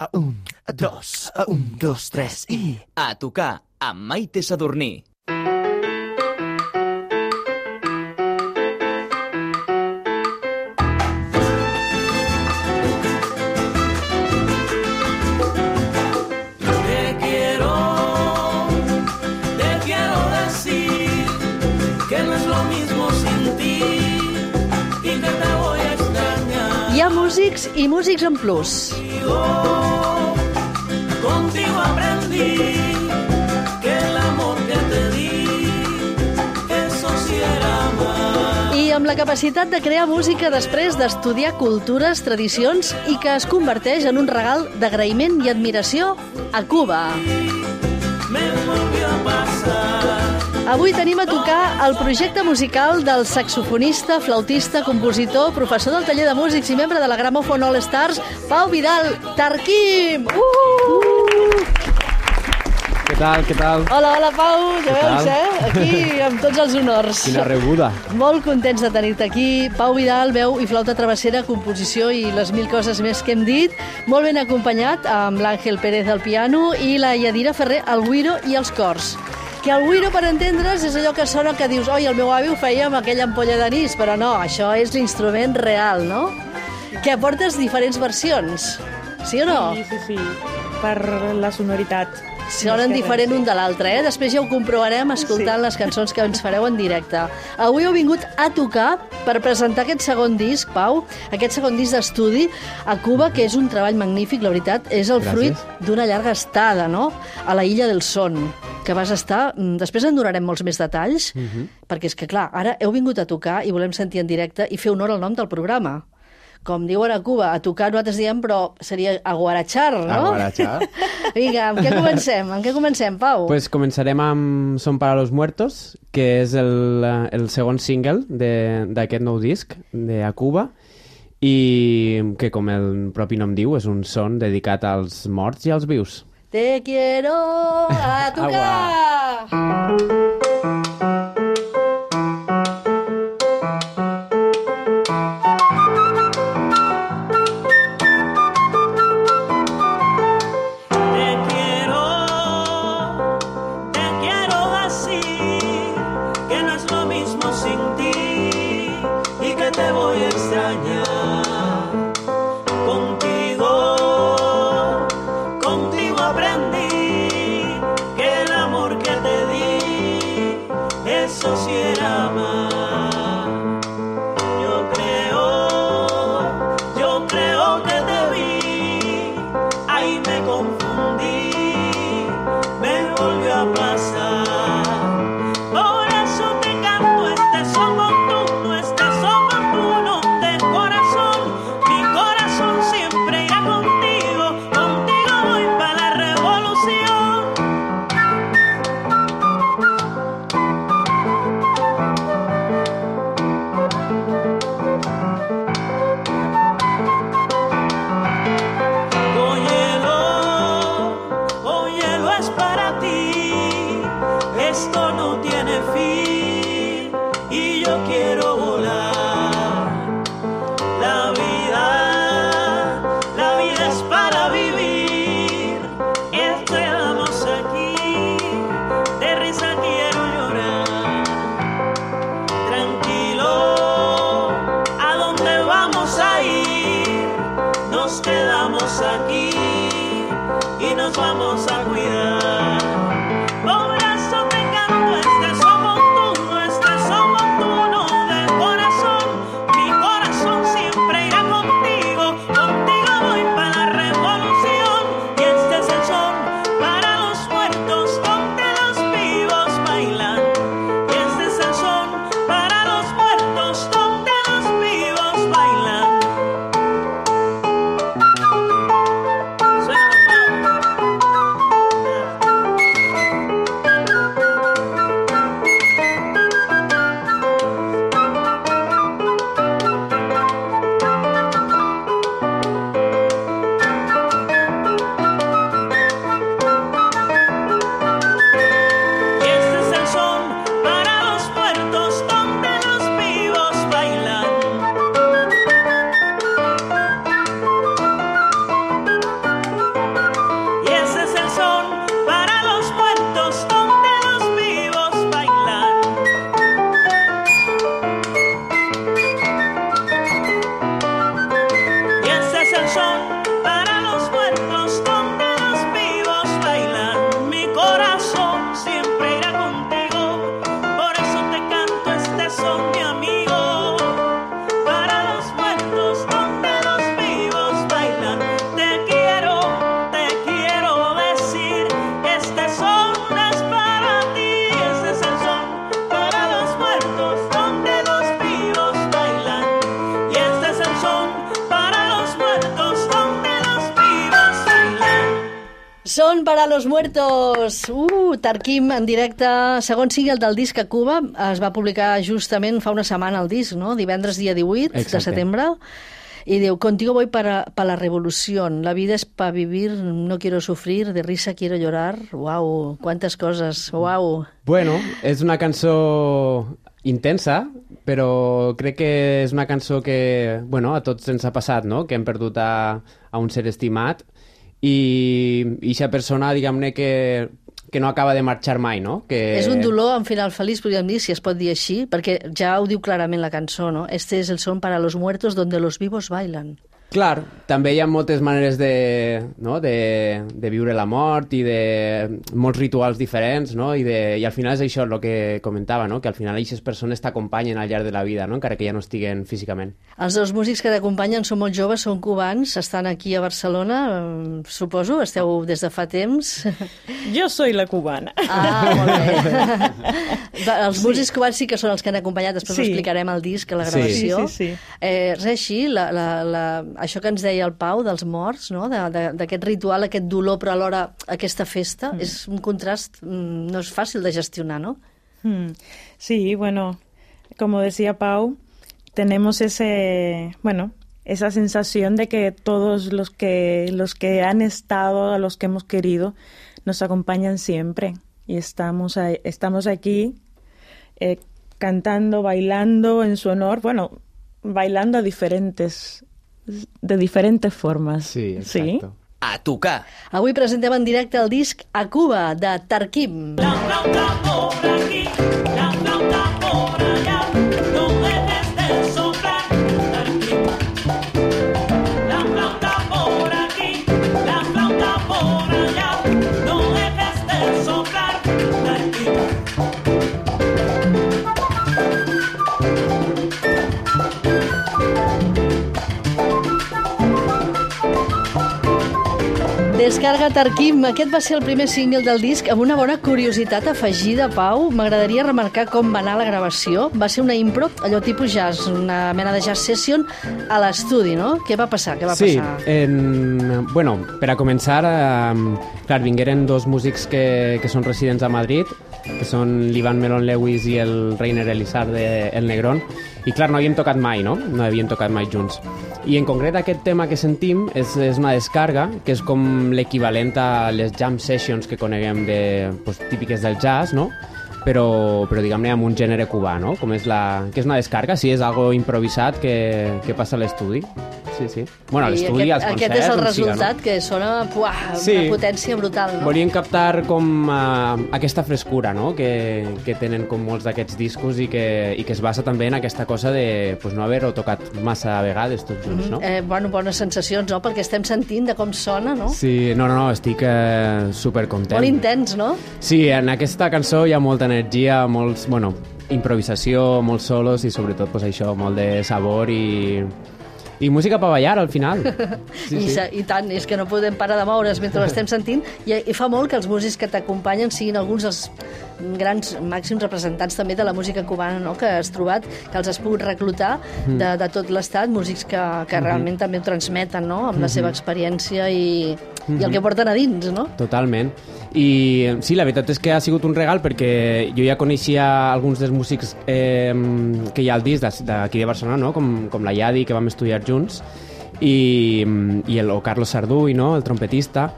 A un, a dos, a un, dos, tres i... A tocar amb Maite Sadurní. Músics i músics en plus. Contigo aprendí amar. I amb la capacitat de crear música després d'estudiar cultures, tradicions i que es converteix en un regal d'agraïment i admiració a Cuba. Avui tenim a tocar el projecte musical del saxofonista, flautista, compositor, professor del taller de músics i membre de la Gramophone All Stars, Pau Vidal Tarquim! Uh! Què tal, què tal? Hola, hola, Pau, ja veus, eh? Aquí amb tots els honors. Quina rebuda. Molt contents de tenir-te aquí. Pau Vidal, veu i flauta travessera, composició i les mil coses més que hem dit. Molt ben acompanyat amb l'Àngel Pérez al piano i la Yadira Ferrer al guiro i els cors. Que el guiro, per entendre's, és allò que sona que dius oi, el meu avi ho feia amb aquella ampolla d'anís, però no, això és l'instrument real, no? Que aportes diferents versions, sí o no? Sí, sí, sí, per la sonoritat. Sonen diferent un de l'altre, eh? Després ja ho comprovarem escoltant Sí. les cançons que ens fareu en directe. Avui heu vingut a tocar per presentar aquest segon disc, Pau, aquest segon disc d'estudi a Cuba, que és un treball magnífic, la veritat, és el Gràcies. fruit d'una llarga estada, no?, a la Illa del Son, que vas estar... mm, Després en donarem molts més detalls, perquè és que, clar, ara heu vingut a tocar i volem sentir en directe i fer honor al nom del programa. Com diuen a Cuba, a tocar nosaltres diem, però seria aguarachar, no? Aguarachar. Vinga, amb què comencem? Amb què comencem, Pau? Pues començarem amb Son para los muertos, que és el, el segon single de- d'aquest nou disc de A Cuba i que, com el propi nom diu, és un son dedicat als morts i als vius. Te quiero a tocar. Te para los muertos. Uh, Tarquim en directe, segon single del disc a Cuba. Es va publicar justament fa una setmana el disc, no? Divendres dia 18 de Exacte. setembre. Y diu, contigo voy para, para la revolución. La vida es para vivir, no quiero sufrir, de risa quiero llorar. Wow, quantes coses, wow. Bueno, és una cançó intensa, però crec que és una cançó que, bueno, a tots ens ha passat, no?, que hem perdut a, a un ser estimat i aquesta persona, diguem-ne, que, que no acaba de marxar mai, no? Que... És un dolor amb final feliç, podríem dir, si es pot dir així, perquè ja ho diu clarament la cançó, no? Este es el son para los muertos donde los vivos bailan. Clar, també hi ha moltes maneres de, no? de, de viure la mort i de molts rituals diferents, no? I, de, i al final és això el que comentava, no? que al final aquestes persones t'acompanyen al llarg de la vida, no? encara que ja no estiguen físicament. Els dos músics que t'acompanyen són molt joves, són cubans, estan aquí a Barcelona, eh, suposo, esteu des de fa temps. Yo soy la cubana. Ah, molt bé. Els músics cubans sí que són els que han acompanyat, després Sí. ho explicarem al disc, a la Sí. gravació. Sí, sí, sí. Eh, res així, la, la, la, això que ens deia el Pau dels morts, no? d'aquest ritual, aquest dolor, però alhora aquesta festa, mm. és un contrast, mm, no és fàcil de gestionar, no? Hmm. Sí, bueno, como decía Pau, tenemos ese, bueno, esa sensación de que todos los que los que han estado, a los que hemos querido, nos acompañan siempre y estamos ahí- estamos aquí eh, cantando, bailando en su honor, bueno, bailando a diferentes de diferentes formas. Sí, exacto. A tocar. Avui presentem en directe el disc A Cuba, de Tarquim. La flauta por aquí, Descarga Tarquim, aquest va ser el primer single del disc amb una bona curiositat afegida, Pau. M'agradaria remarcar com va anar la gravació. Va ser una impro, allò tipus jazz, una mena de jazz session a l'estudi, no? Què va passar? Què va Sí, passar? en, bueno, per a començar, eh, clar, vingueren dos músics que, que són residents a Madrid, que són l'Ivan Melon Lewis i el Reiner Elisar de El Negrón, i clar, no havíem tocat mai, no? No havíem tocat mai junts. I en concret aquest tema que sentim és, és una descarga, que és com l'equivalent a les jam sessions que coneguem de, pues, típiques del jazz, no? però, però diguem-ne amb un gènere cubà, no? Com és la... que és una descarga, sí, és algo improvisat que, que passa a l'estudi. Sí, sí. Bueno, l'estudi, aquest, concerts, aquest és el siga, resultat, que sona puah, Sí. una potència brutal, no? Volíem captar com uh, aquesta frescura, no?, que, que tenen com molts d'aquests discos i que, i que es basa també en aquesta cosa de pues, no haver-ho tocat massa vegades tots junts, no? Eh, bueno, bones sensacions, no? Perquè estem sentint de com sona, no? Sí, no, no, no, estic eh, supercontent. Molt intens, no? Sí, en aquesta cançó hi ha molta energia, molts, bueno, improvisació, molts solos i sobretot pues, això, molt de sabor i, i música per ballar al final. Sí, I, sí. I tant, és que no podem parar de moure's mentre l'estem sentint i, i fa molt que els músics que t'acompanyen siguin alguns dels grans màxims representants també de la música cubana no? que has trobat, que els has pogut reclutar de, de tot l'estat, músics que, que realment també ho transmeten no? amb la seva experiència i, i el que porten a dins, no? Totalment. I sí, la veritat és que ha sigut un regal perquè jo ja coneixia alguns dels músics eh, que hi ha al disc d'aquí de Barcelona, no? com, com la Yadi, que vam estudiar junts, i, i el o Carlos Sarduy, no? el trompetista,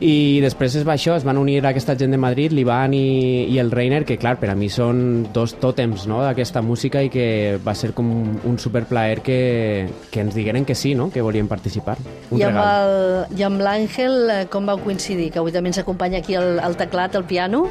i després es va això, es van unir a aquesta gent de Madrid, l'Ivan i, i el Reiner, que clar, per a mi són dos tòtems no? d'aquesta música i que va ser com un, un superplaer que, que ens digueren que sí, no? que volien participar. Un I amb, regal. el, I amb l'Àngel, eh, com vau coincidir? Que avui també ens acompanya aquí el, el teclat, el piano.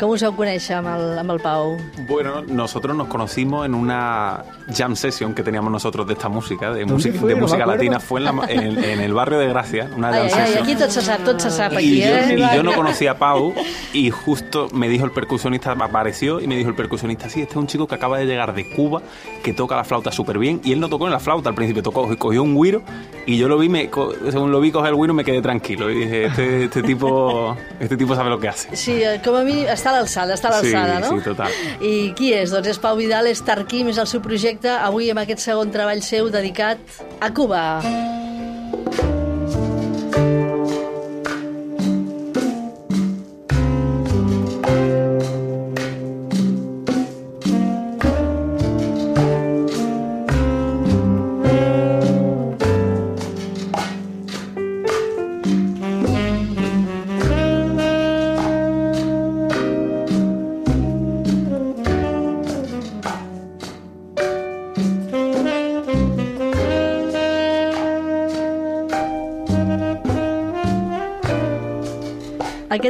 Com us vau conèixer amb el, amb el Pau? Bueno, nosotros nos conocimos en una jam session que teníamos nosotros de esta música, de, ¿Dónde música, fue? de No música latina. Fue en, la- en- en el barrio de Gracia, una jam ai, session. aquí tot se sap, tot se sap aquí, y, yo, eh? y yo no conocía a Pau y justo me dijo el percusionista, apareció y me dijo el percusionista, sí, este es un chico que acaba de llegar de Cuba, que toca la flauta súper bien y él no tocó en la flauta al principio, tocó, cogió un güiro y yo lo vi, me, según lo vi coger el güiro me quedé tranquilo y dije, este, este tipo este tipo sabe lo que hace. Sí, eh, com a mi està a l'alçada, està a Sí, l'alçada, no? sí, total. I qui és? Doncs és Pau Vidal, és Tarquim, és el seu projecte, avui amb aquest segon treball seu dedicat a Cuba.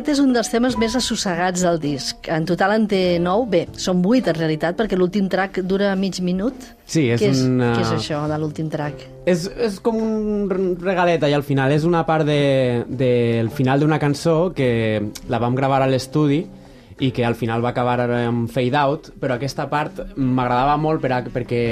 Aquest és un dels temes més assossegats del disc. En total en té nou. Bé, són vuit en realitat, perquè l'últim track dura mig minut. Sí, és què és, una- Què és això de l'últim track? És, és com un regalet allà al final. És una part de, del final d'una cançó que la vam gravar a l'estudi i que al final va acabar amb fade out, però aquesta part m'agradava molt per a, perquè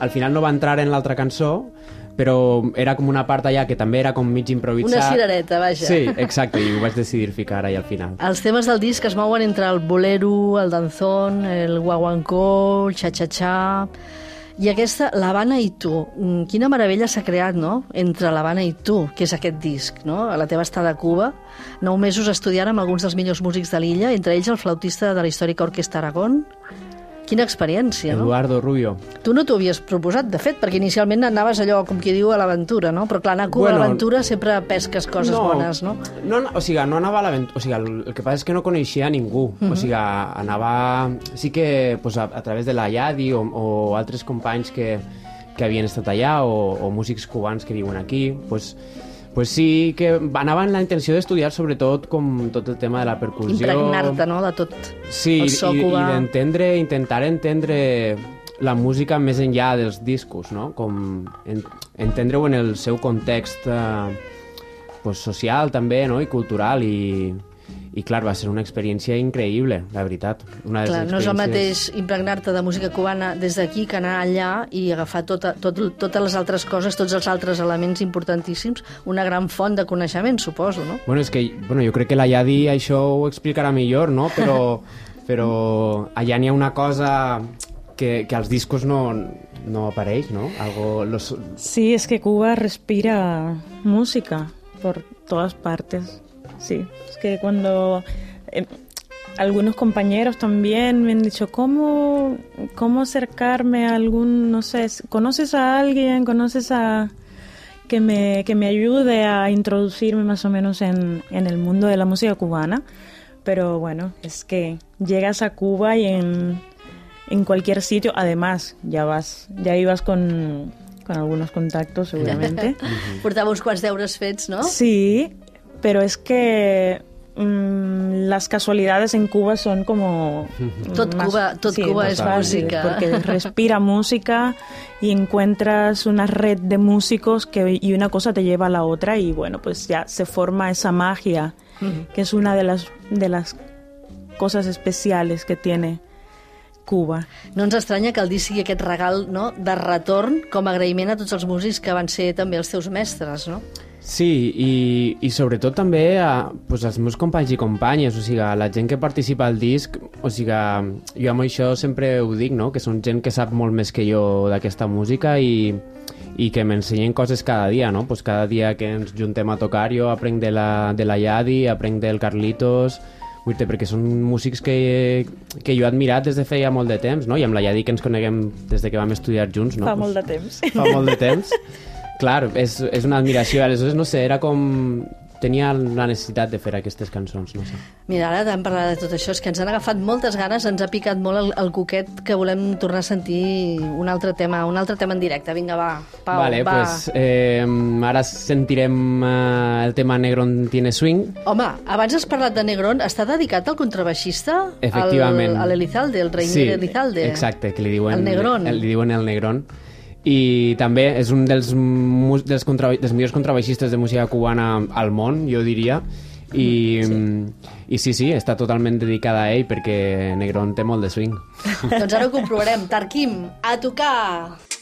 al final no va entrar en l'altra cançó, però era com una part allà que també era com mig improvisat. Una cirereta, vaja. Sí, exacte, i ho vaig decidir ficar allà al final. Els temes del disc es mouen entre el bolero, el danzón, el guaguancó, el xa-xa-xa... I aquesta, l'Havana i tu, mm, quina meravella s'ha creat, no?, entre l'Havana i tu, que és aquest disc, no?, a la teva estada a Cuba, nou mesos estudiant amb alguns dels millors músics de l'illa, entre ells el flautista de la històrica Orquestra Aragón. Quina experiència, no? Eduardo Rubio. Tu no t'ho havies proposat, de fet, perquè inicialment anaves allò, com qui diu, a l'aventura, no? Però clar, anar a Cuba Bueno, a l'aventura sempre pesques coses bones, no? no? O sigui, no anava a l'aventura... O sigui, el, el que passa és que no coneixia ningú. Mhm. O sigui, anava... Sí que pues, a, a través de la Yadi o, o altres companys que, que havien estat allà o, o músics cubans que viuen aquí, pues, pues sí que anava amb la intenció d'estudiar sobretot com tot el tema de la percussió. Impregnar-te, no?, de tot Sí, el so i, i cubà. d'entendre, intentar entendre la música més enllà dels discos, no? Com en, entendre-ho en el seu context eh, pues, social també, no? I cultural i, i clar, va ser una experiència increïble, la veritat. Una de les Clar, no és el mateix experiències- impregnar-te de música cubana des d'aquí que anar allà i agafar tota, tot, totes les altres coses, tots els altres elements importantíssims, una gran font de coneixement, suposo, no? Bueno, és que bueno, jo crec que la Yadi això ho explicarà millor, no? Però, però allà n'hi ha una cosa que, que als discos no, no apareix, no? Algo, los, Sí, es que Cuba respira música por todas partes. Sí, es que cuando eh, algunos compañeros también me han dicho cómo cómo acercarme a algún, no sé, conoces a alguien, conoces a que me que me ayude a introducirme más o menos en, en el mundo de la música cubana. Pero bueno, es que llegas a Cuba y en en cualquier sitio, además, ya vas, ya ibas con, con algunos contactos seguramente. Portava uns quants deures fets, no? Sí, pero es que mm, las casualidades en Cuba son como... Tot más- Cuba- tot sí, Cuba es música. Porque respira música y encuentras una red de músicos que, y una cosa te lleva a la otra y bueno, pues ya se forma esa magia, que es una de las, de las cosas especiales que tiene Cuba. No ens estranya que el disc sigui aquest regal no, de retorn com a agraïment a tots els músics que van ser també els teus mestres, no? Sí, i, i sobretot també a, pues, als meus companys i companyes, o sigui, a la gent que participa al disc, o sigui, jo amb això sempre ho dic, no? que són gent que sap molt més que jo d'aquesta música i, i que m'ensenyen coses cada dia, no? Pues cada dia que ens juntem a tocar jo aprenc de la, de la Yadi, aprenc del Carlitos, vull dir, perquè són músics que, que jo he admirat des de feia molt de temps, no? i amb la Yadi que ens coneguem des de que vam estudiar junts, no? Fa Pues- molt de temps. fa molt de temps. Clar, és, és una admiració. Aleshores, no sé, era com... Tenia la necessitat de fer aquestes cançons, no sé. Mira, ara hem parlat de tot això, és que ens han agafat moltes ganes, ens ha picat molt el, el coquet que volem tornar a sentir un altre tema, un altre tema en directe. Vinga, va, Pau, vale, va. pues eh, ara sentirem eh, el tema Negron tiene swing. Home, abans has parlat de Negron, està dedicat al contrabaixista? Efectivament. Al, a l'Elizalde, el Reinier Elizalde. exacte, que li diuen El Negrón. El, li diuen el Negrón. I també és un dels, dels, contra, dels millors contrabaixistes de música cubana al món, jo diria. I sí. i sí, sí, està totalment dedicada a ell perquè Negrón té molt de swing. doncs ara ho comprovarem. Tarquim, a tocar!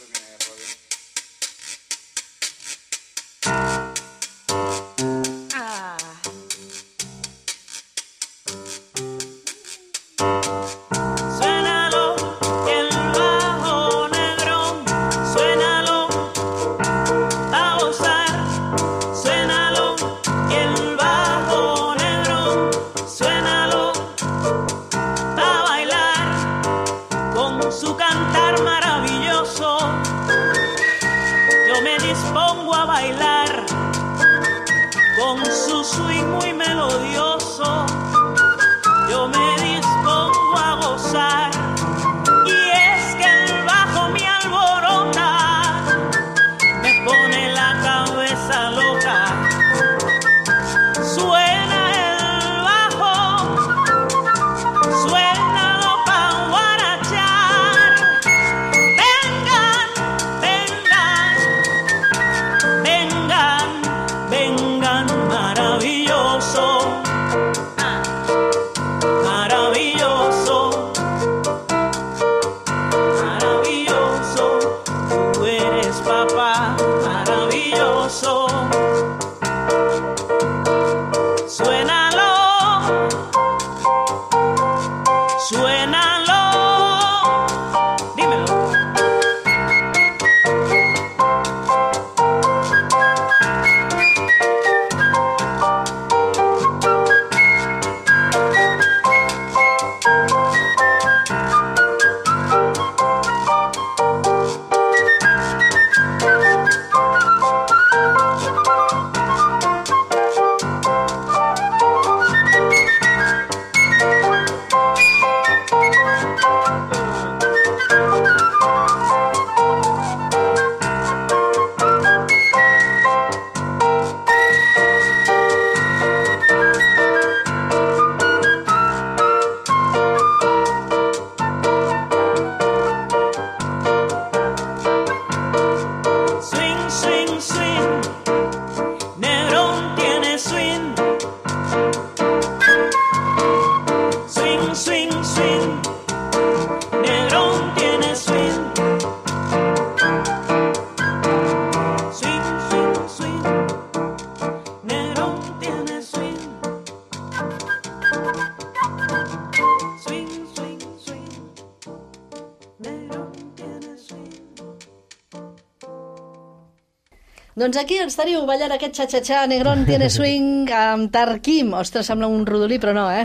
Doncs aquí ens teniu ballant aquest xa-xa-xa, Negrón tiene swing amb Tarquim. Ostres, sembla un rodolí, però no, eh?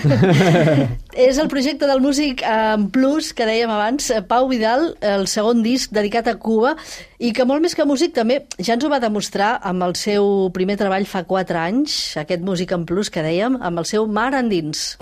és el projecte del músic en plus, que dèiem abans, eh, Pau Vidal, el segon disc dedicat a Cuba, i que molt més que músic també ja ens ho va demostrar amb el seu primer treball fa 4 anys, aquest músic en plus que dèiem, amb el seu Mar Endins.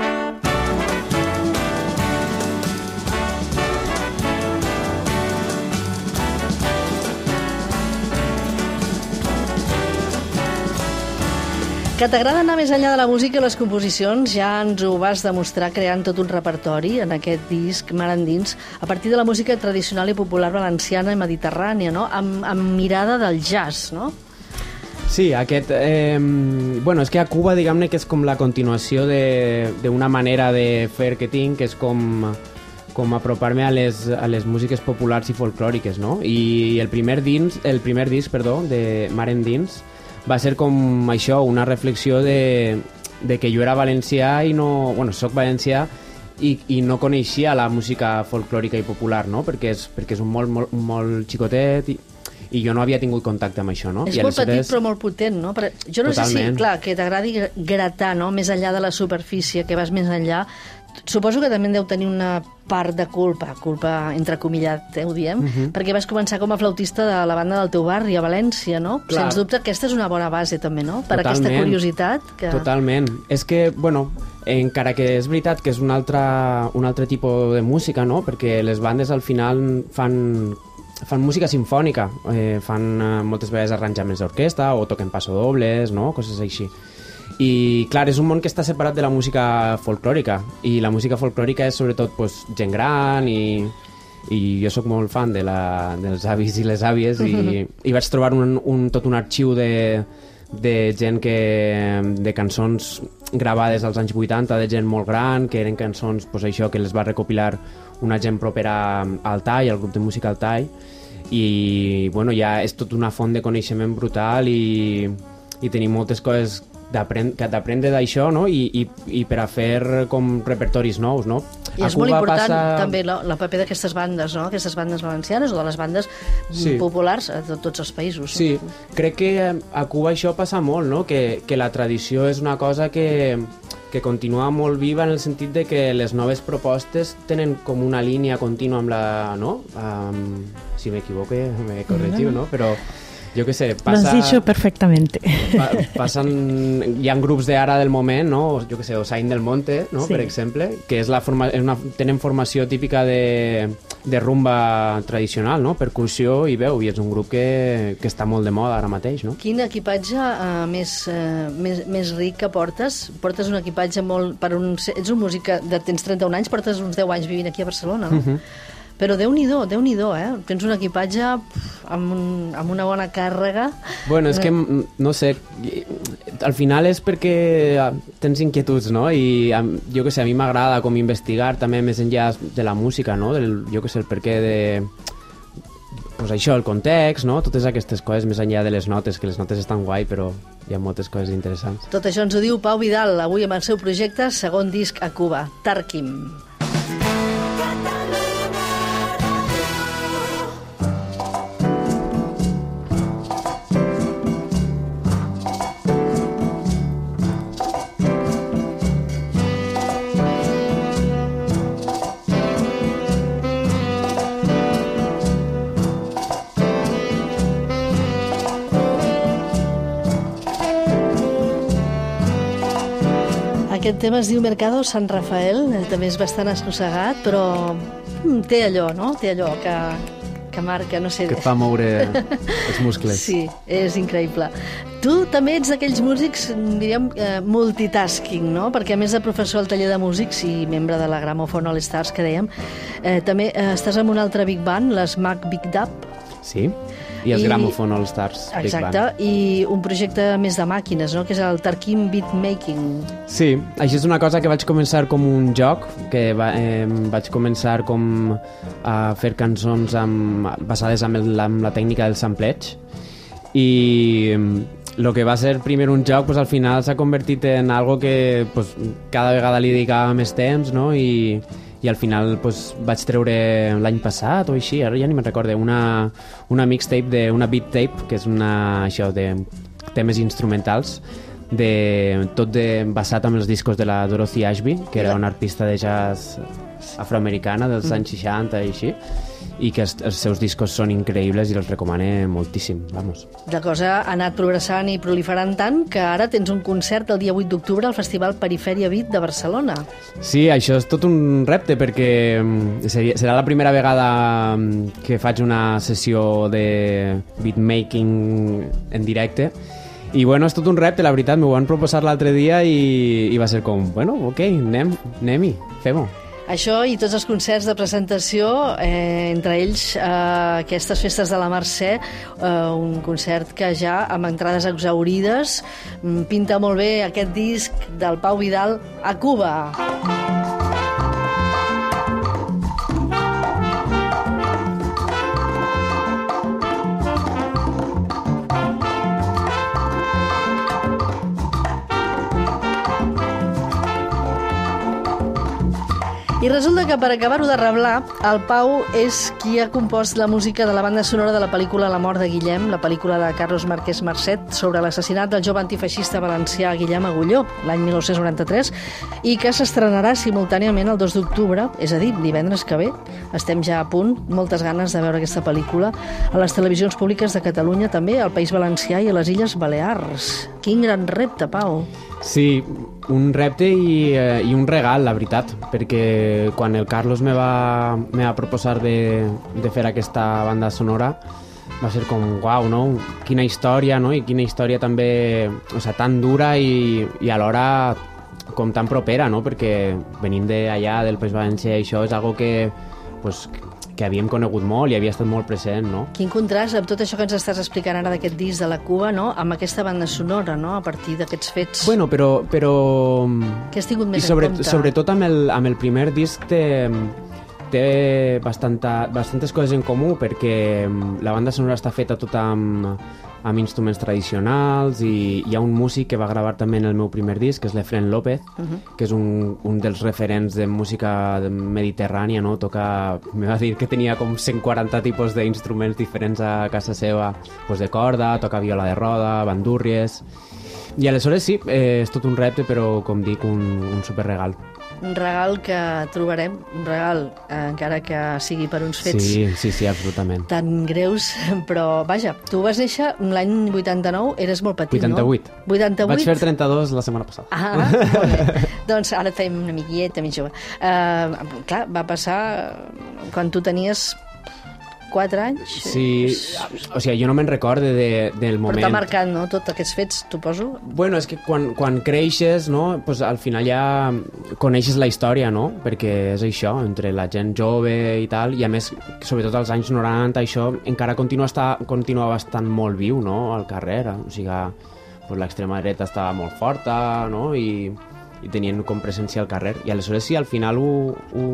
Que t'agrada anar més enllà de la música i les composicions, ja ens ho vas demostrar creant tot un repertori en aquest disc Mar Endins, a partir de la música tradicional i popular valenciana i mediterrània, no? amb, amb mirada del jazz, no? Sí, aquest... Eh, bueno, és que a Cuba, diguem-ne, que és com la continuació d'una manera de fer que tinc, que és com com apropar-me a les, a les músiques populars i folclòriques, no? I el primer, dins, el primer disc, perdó, de Mar Endins, va ser com això, una reflexió de, de que jo era valencià i no... Bueno, soc valencià i, i no coneixia la música folclòrica i popular, no? Perquè és, perquè és un molt, molt, molt xicotet i, i jo no havia tingut contacte amb això, no? És I molt petit aleshores- però molt potent, no? Però jo no sé si, Totalment. clar, que t'agradi gra- gratar, no? Més enllà de la superfície, que vas més enllà. Suposo que també en deu tenir una part de culpa, culpa entrecomillat, eh, ho diem, Mhm. perquè vas començar com a flautista de la banda del teu barri, a València, no? Clar. Sens dubte, aquesta és una bona base també, no? Per aquesta Totalment. curiositat. Que... Totalment. És que, bueno, encara que és veritat que és un altre, un altre tipus de música, no? Perquè les bandes al final fan fan música sinfònica, eh, fan eh, moltes vegades arranjaments d'orquestra o toquen passodobles, no? Coses així. I clar, és un món que està separat de la música folclòrica. I la música folclòrica és sobretot pues, gent gran i, i jo sóc molt fan de la, dels avis i les àvies i, i vaig trobar un, un, tot un arxiu de, de gent que, de cançons gravades als anys 80 de gent molt gran, que eren cançons pues, això que les va recopilar una gent propera al TAI, al grup de música al TAI i bueno, ja és tot una font de coneixement brutal i, i tenim moltes coses d'aprendre d'això no? I, i, i per a fer com repertoris nous no? I és molt important també la, la paper d'aquestes bandes, no? Aquestes bandes valencianes o de les bandes Sí. populars to- tots els països. Sí, crec que a Cuba això passa molt, no? Que, que la tradició és una cosa que, que continua molt viva en el sentit de que les noves propostes tenen com una línia contínua amb la... no? Um, si m'equivoque, me corregiu, no? Però jo què sé, Lo has passa... dicho perfectamente. Pa, passen, hi ha grups d'ara del moment, no? Jo que sé, Osain del Monte, no? Sí. per exemple, que és la forma, és una, tenen formació típica de, de rumba tradicional, no? percussió i veu, i és un grup que, que està molt de moda ara mateix. No? Quin equipatge uh, més, uh, més, més ric que portes? Portes un equipatge molt... Per un, ets un músic que de, tens 31 anys, portes uns 10 anys vivint aquí a Barcelona, no? Mhm. Però déu-n'hi-do, déu nhi déu eh? Tens un equipatge amb, un, amb una bona càrrega. Bueno, és que, mm, no sé, al final és perquè ah, tens inquietuds, no? I a, jo que sé, a mi m'agrada com investigar també més enllà de la música, no? Del, jo que sé, el perquè de pues això, el context, no? Totes aquestes coses més enllà de les notes, que les notes estan guai, però hi ha moltes coses interessants. Tot això ens ho diu Pau Vidal, avui amb el seu projecte, segon disc a Cuba, Tarquim. Aquest tema es diu Mercado San Rafael, també és bastant assossegat, però mm, té allò, no? Té allò que, que marca, no sé... Que fa moure els muscles. Sí, és increïble. Tu també ets d'aquells músics, diríem, eh, multitasking, no? Perquè a més de professor al taller de músics i membre de la Gramophone All Stars, que dèiem, eh, també eh, estàs amb un altre Big Band, les Mac Big Dub, Sí, i els I- Gramophone All Stars. Big exacte, Band. i un projecte més de màquines, no? Que és el Tarquim Beatmaking. Sí, això és una cosa que vaig començar com un joc, que va, eh, vaig començar com a fer cançons amb, basades amb, el, amb la tècnica del sampleig i el que va ser primer un joc pues, al final s'ha convertit en algo que pues, cada vegada li dedicava més temps no? I, i al final pues, vaig treure l'any passat o així, ara ja ni me'n recorde, una, una mixtape, de, una beat tape, que és una, això, de temes instrumentals, de, tot de, basat amb els discos de la Dorothy Ashby, que era una artista de jazz afroamericana dels anys 60 i així, i que els, els seus discos són increïbles i els recomane moltíssim, vamos. La cosa ha anat progressant i proliferant tant que ara tens un concert el dia 8 d'octubre al Festival Perifèria Beat de Barcelona. Sí, això és tot un repte perquè mm, seria, serà la primera vegada mm, que faig una sessió de beatmaking en directe i bueno, és tot un repte, la veritat, m'ho van proposar l'altre dia i, i va ser com, bueno, ok, anem, anem-hi, fem-ho. Això i tots els concerts de presentació, eh, entre ells eh, aquestes festes de la Mercè, eh, un concert que ja amb entrades exaurides mm, pinta molt bé aquest disc del Pau Vidal a Cuba. I resulta que per acabar-ho de reblar, el Pau és qui ha compost la música de la banda sonora de la pel·lícula La mort de Guillem, la pel·lícula de Carlos Márquez Marcet sobre l'assassinat del jove antifeixista valencià Guillem Agulló, l'any 1993, i que s'estrenarà simultàniament el 2 d'octubre, és a dir, divendres que ve. Estem ja a punt, moltes ganes de veure aquesta pel·lícula a les televisions públiques de Catalunya, també al País Valencià i a les Illes Balears. Quin gran repte, Pau! Sí, un repte i, eh, i un regal, la veritat, perquè quan el Carlos me va, me va proposar de, de fer aquesta banda sonora va ser com, uau, no? Quina història, no? I quina història també, o sigui, tan dura i, i alhora com tan propera, no? Perquè venim d'allà, del País Valencià, i això és algo que, pues, que havíem conegut molt i havia estat molt present, no? Quin contrast amb tot això que ens estàs explicant ara d'aquest disc de la Cuba, no? amb aquesta banda sonora, no? a partir d'aquests fets. Bueno, però... però... Què has tingut més I sobre, en compte? sobretot amb el, amb el primer disc té, té bastanta, bastantes coses en comú perquè mm, la banda sonora està feta tota amb, amb instruments tradicionals i hi ha un músic que va gravar també en el meu primer disc, que és l'Efren López, uh -huh. que és un, un dels referents de música mediterrània, no? Toca, me va dir que tenia com 140 tipus d'instruments diferents a casa seva, pues de corda, toca viola de roda, bandúrries... I aleshores sí, eh, és tot un repte, però com dic, un, un superregal. Un regal que trobarem, un regal, eh, encara que sigui per uns fets Sí, sí, sí, absolutament. tan greus, però vaja, tu vas néixer l'any 89, eres molt petit, 88. no? 88. Vaig fer 32 la setmana passada. Ah, molt bé. doncs ara et fem una amigueta més jove. Uh, clar, va passar quan tu tenies 4 anys. Sí, o sigui, jo no me'n recorde de, del Però moment. t'ha marcat, no?, tots aquests fets, suposo. Bueno, és que quan, quan creixes, no, pues al final ja coneixes la història, no? Perquè és això, entre la gent jove i tal, i a més, sobretot als anys 90, això encara continua, estar, continuava estant molt viu, no?, al carrer. O sigui, pues, l'extrema dreta estava molt forta, no?, i, i tenien com presència al carrer. I aleshores sí, al final ho, ho,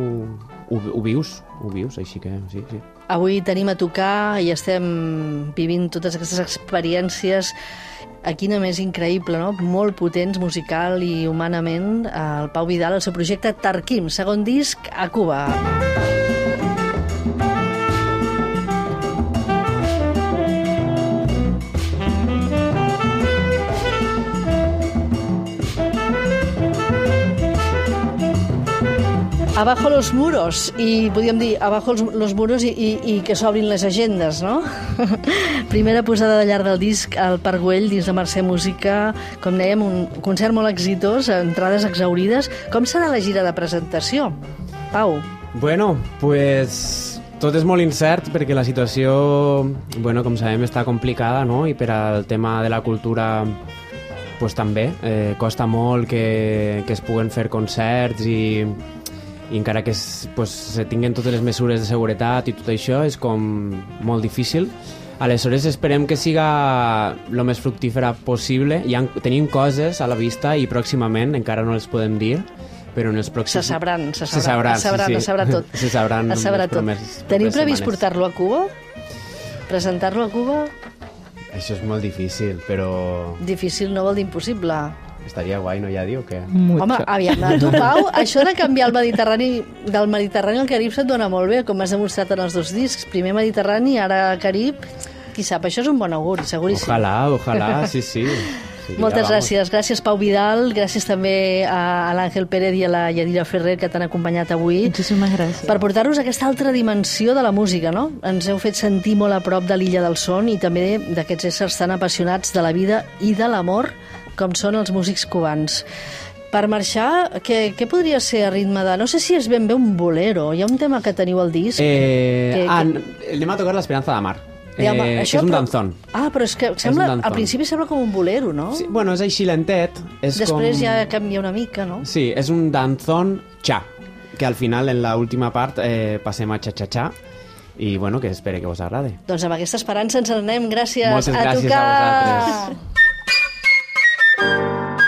ho, ho vius, ho vius, així que sí, sí. Avui tenim a tocar i estem vivint totes aquestes experiències aquí només increïble, no? molt potents musical i humanament el Pau Vidal, el seu projecte Tarquim, segon disc a Cuba. Abajo los muros, i podríem dir abajo los, muros i, i, i que s'obrin les agendes, no? Primera posada de llarg del disc al Parc Güell dins de Mercè Música, com dèiem, un concert molt exitós, entrades exaurides. Com serà la gira de presentació? Pau, Bueno, pues tot és molt incert perquè la situació, bueno, com sabem, està complicada, no? I per al tema de la cultura pues també eh, costa molt que, que es puguen fer concerts i, i encara que es, pues, se tinguen totes les mesures de seguretat i tot això és com molt difícil Aleshores esperem que siga el més fructífera possible. Ja tenim coses a la vista i pròximament, encara no les podem dir, però en els se pròxims... sabran, se Se sabran, sabran, se sabran, sí, sí. se sabrà tot. Se sabran Es sabrà tot. promeses- Tenim previst portar-lo a Cuba? Presentar-lo a Cuba? Això és molt difícil, però... Difícil no vol dir impossible. Estaria guai, no, ja diu que... Mucho. Home, aviam, a tu, Pau, això de canviar el Mediterrani del Mediterrani al Carib se't dona molt bé, com has demostrat en els dos discs. Primer Mediterrani, ara Carib. Qui sap, això és un bon auguri, seguríssim. Ojalà, ojalà, sí, sí. Seria, Moltes vamos. gràcies. Gràcies, Pau Vidal. Gràcies també a, a l'Àngel Pérez i a la Yadira Ferrer, que t'han acompanyat avui. Muchísimas gracias. per portar-nos aquesta altra dimensió de la música, no? Ens heu fet sentir molt a prop de l'illa del son i també d'aquests éssers tan apassionats de la vida i de l'amor com són els músics cubans. Per marxar, què, què podria ser a ritme de... No sé si és ben bé un bolero. Hi ha un tema que teniu al disc. Eh, que- que- anem a tocar l'Esperanza de Mar. Eh, Digue'm, que és un però- danzón. Ah, però és que sembla, un al principi sembla com un bolero, no? Sí, bueno, és així lentet. És Després com... ja canvia una mica, no? Sí, és un danzón cha, que al final, en la última part, eh, passem a cha-cha-cha, i bueno, que espero que us agrade. Doncs amb aquesta esperança ens en anem. Gràcies. Moltes a gràcies a tocar. vosaltres. Thank you.